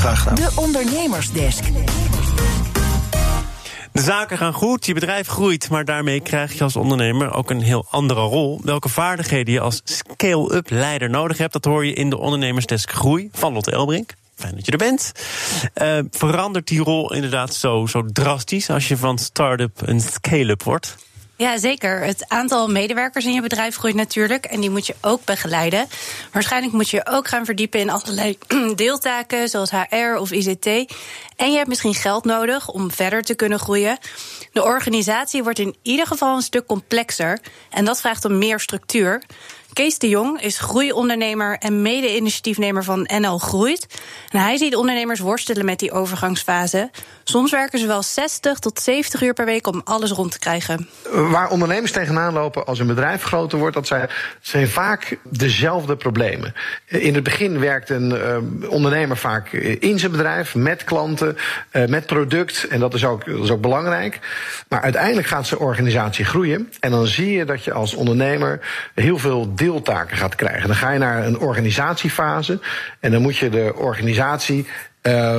Graag gedaan. De Ondernemersdesk. De zaken gaan goed, je bedrijf groeit, maar daarmee krijg je als ondernemer ook een heel andere rol. Welke vaardigheden je als scale-up leider nodig hebt, dat hoor je in de Ondernemersdesk Groei van Lotte Elbrink. Fijn dat je er bent. Uh, verandert die rol inderdaad zo, zo drastisch als je van start-up een scale-up wordt? Ja, zeker. Het aantal medewerkers in je bedrijf groeit natuurlijk. En die moet je ook begeleiden. Waarschijnlijk moet je je ook gaan verdiepen in allerlei deeltaken, zoals HR of ICT. En je hebt misschien geld nodig om verder te kunnen groeien. De organisatie wordt in ieder geval een stuk complexer. En dat vraagt om meer structuur. Kees de Jong is groeiondernemer en mede-initiatiefnemer van NL Groeit. En hij ziet ondernemers worstelen met die overgangsfase. Soms werken ze wel 60 tot 70 uur per week om alles rond te krijgen. Waar ondernemers tegenaan lopen als een bedrijf groter wordt, dat zijn, vaak dezelfde problemen. In het begin werkt een uh, ondernemer vaak in zijn bedrijf, met klanten, uh, met product. En dat is, ook, dat is ook belangrijk. Maar uiteindelijk gaat zijn organisatie groeien. En dan zie je dat je als ondernemer heel veel deeltaken gaat krijgen. Dan ga je naar een organisatiefase en dan moet je de organisatie uh,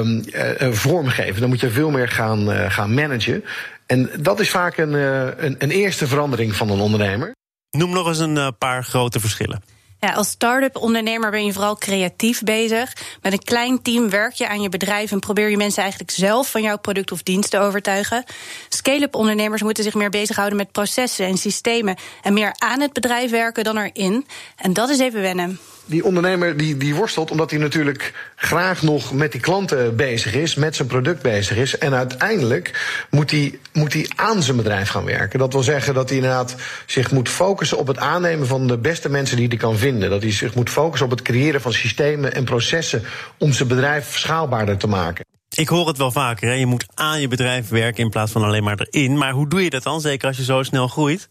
vormgeven. Dan moet je veel meer gaan, uh, gaan managen. En dat is vaak een, een, een, eerste verandering van een ondernemer. Noem nog eens een paar grote verschillen. Ja, als start-up ondernemer ben je vooral creatief bezig. Met een klein team werk je aan je bedrijf en probeer je mensen eigenlijk zelf van jouw product of dienst te overtuigen. Scale-up ondernemers moeten zich meer bezighouden met processen en systemen en meer aan het bedrijf werken dan erin. En dat is even wennen die ondernemer die, die worstelt omdat hij natuurlijk graag nog met die klanten bezig is, met zijn product bezig is. En uiteindelijk moet hij, moet hij aan zijn bedrijf gaan werken. Dat wil zeggen dat hij inderdaad zich moet focussen op het aannemen van de beste mensen die hij kan vinden. Dat hij zich moet focussen op het creëren van systemen en processen om zijn bedrijf schaalbaarder te maken. Ik hoor het wel vaker. Hè? Je moet aan je bedrijf werken in plaats van alleen maar erin. Maar hoe doe je dat dan, zeker als je zo snel groeit?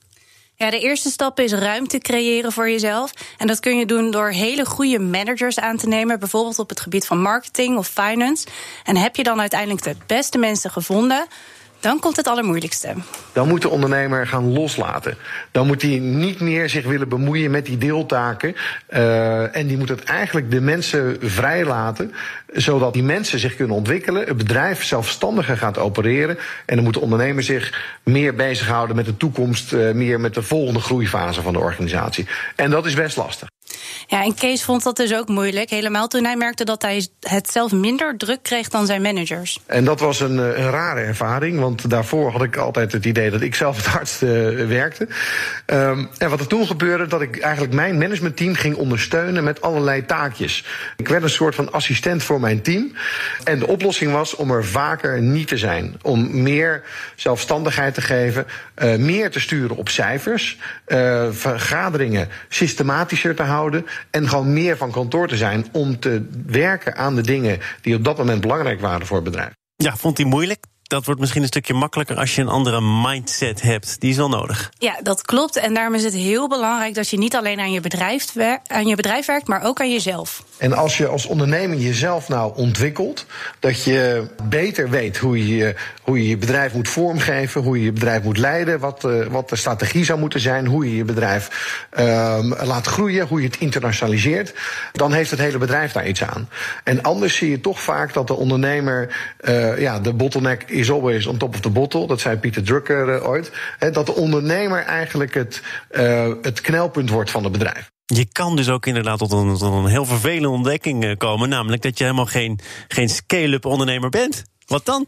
Ja, de eerste stap is ruimte creëren voor jezelf. En dat kun je doen door hele goede managers aan te nemen, bijvoorbeeld op het gebied van marketing of finance. En heb je dan uiteindelijk de beste mensen gevonden, dan komt het allermoeilijkste. Dan moet de ondernemer gaan loslaten. Dan moet hij niet meer zich willen bemoeien met die deeltaken. Uh, en die moet het eigenlijk de mensen vrijlaten. Zodat die mensen zich kunnen ontwikkelen. Het bedrijf zelfstandiger gaat opereren. En dan moet de ondernemer zich meer bezighouden met de toekomst. Uh, meer met de volgende groeifase van de organisatie. En dat is best lastig. Ja, en Kees vond dat dus ook moeilijk. Helemaal toen hij merkte dat hij het zelf minder druk kreeg dan zijn managers. En dat was een, eh, een rare ervaring. Want daarvoor had ik altijd het idee dat ik zelf het hardst uh, werkte. Um, en wat er toen gebeurde, dat ik eigenlijk mijn managementteam ging ondersteunen met allerlei taakjes. Ik werd een soort van assistent voor mijn team. En de oplossing was om er vaker niet te zijn. Om meer zelfstandigheid te geven. Uh, meer te sturen op cijfers. vergaderingen systematischer te houden en gewoon meer van kantoor te zijn om te werken aan de dingen die op dat moment belangrijk waren voor het bedrijf. Ja, vond hij moeilijk? dat wordt misschien een stukje makkelijker als je een andere mindset hebt. Die is wel nodig. Ja, dat klopt. En daarom is het heel belangrijk dat je niet alleen aan je bedrijf, aan je bedrijf werkt, maar ook aan jezelf. En als je als ondernemer jezelf nou ontwikkelt, dat je beter weet hoe je hoe je, je bedrijf moet vormgeven, hoe je je bedrijf moet leiden, wat, uh, wat de strategie zou moeten zijn, hoe je je bedrijf uh, laat groeien, hoe je het internationaliseert, dan heeft het hele bedrijf daar iets aan. En anders zie je toch vaak dat de ondernemer uh, ja, de bottleneck is always on top of the bottle. Dat zei Pieter Drucker uh, ooit. Dat de ondernemer eigenlijk het, het knelpunt wordt van het bedrijf. Je kan dus ook inderdaad tot een, een heel vervelende ontdekking eh, komen. Namelijk dat je helemaal geen, geen scale-up ondernemer bent. Wat dan?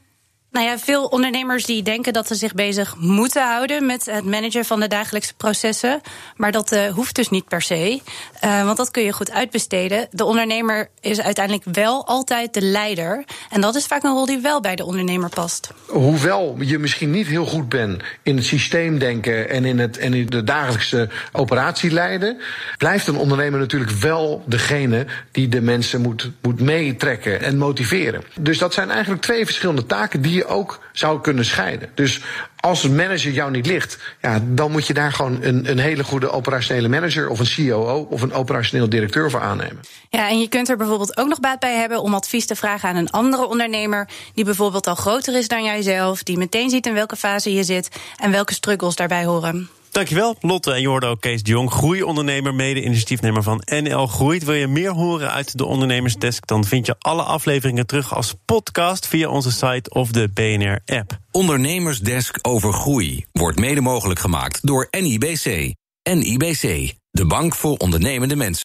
Nou ja, veel ondernemers die denken dat ze zich bezig moeten houden met het managen van de dagelijkse processen. Maar dat uh, hoeft dus niet per se. Uh, want dat kun je goed uitbesteden. De ondernemer is uiteindelijk wel altijd de leider. En dat is vaak een rol die wel bij de ondernemer past. Hoewel je misschien niet heel goed bent in het systeem denken en in, het, en in de dagelijkse operatie leiden, blijft een ondernemer natuurlijk wel degene die de mensen moet, moet meetrekken en motiveren. Dus dat zijn eigenlijk twee verschillende taken die je ook zou kunnen scheiden. Dus als een manager jou niet ligt, ja, dan moet je daar gewoon een, een hele goede operationele manager of een COO of een operationeel directeur voor aannemen. Ja, en je kunt er bijvoorbeeld ook nog baat bij hebben om advies te vragen aan een andere ondernemer die bijvoorbeeld al groter is dan jijzelf, die meteen ziet in welke fase je zit en welke struggles daarbij horen. Dankjewel, Lotte. En ook Kees de Jong, groeiondernemer, mede-initiatiefnemer van NL Groeit. Wil je meer horen uit de Ondernemersdesk? Dan vind je alle afleveringen terug als podcast via onze site of de BNR-app. Ondernemersdesk over groei wordt mede mogelijk gemaakt door NIBC. NIBC, de bank voor ondernemende mensen.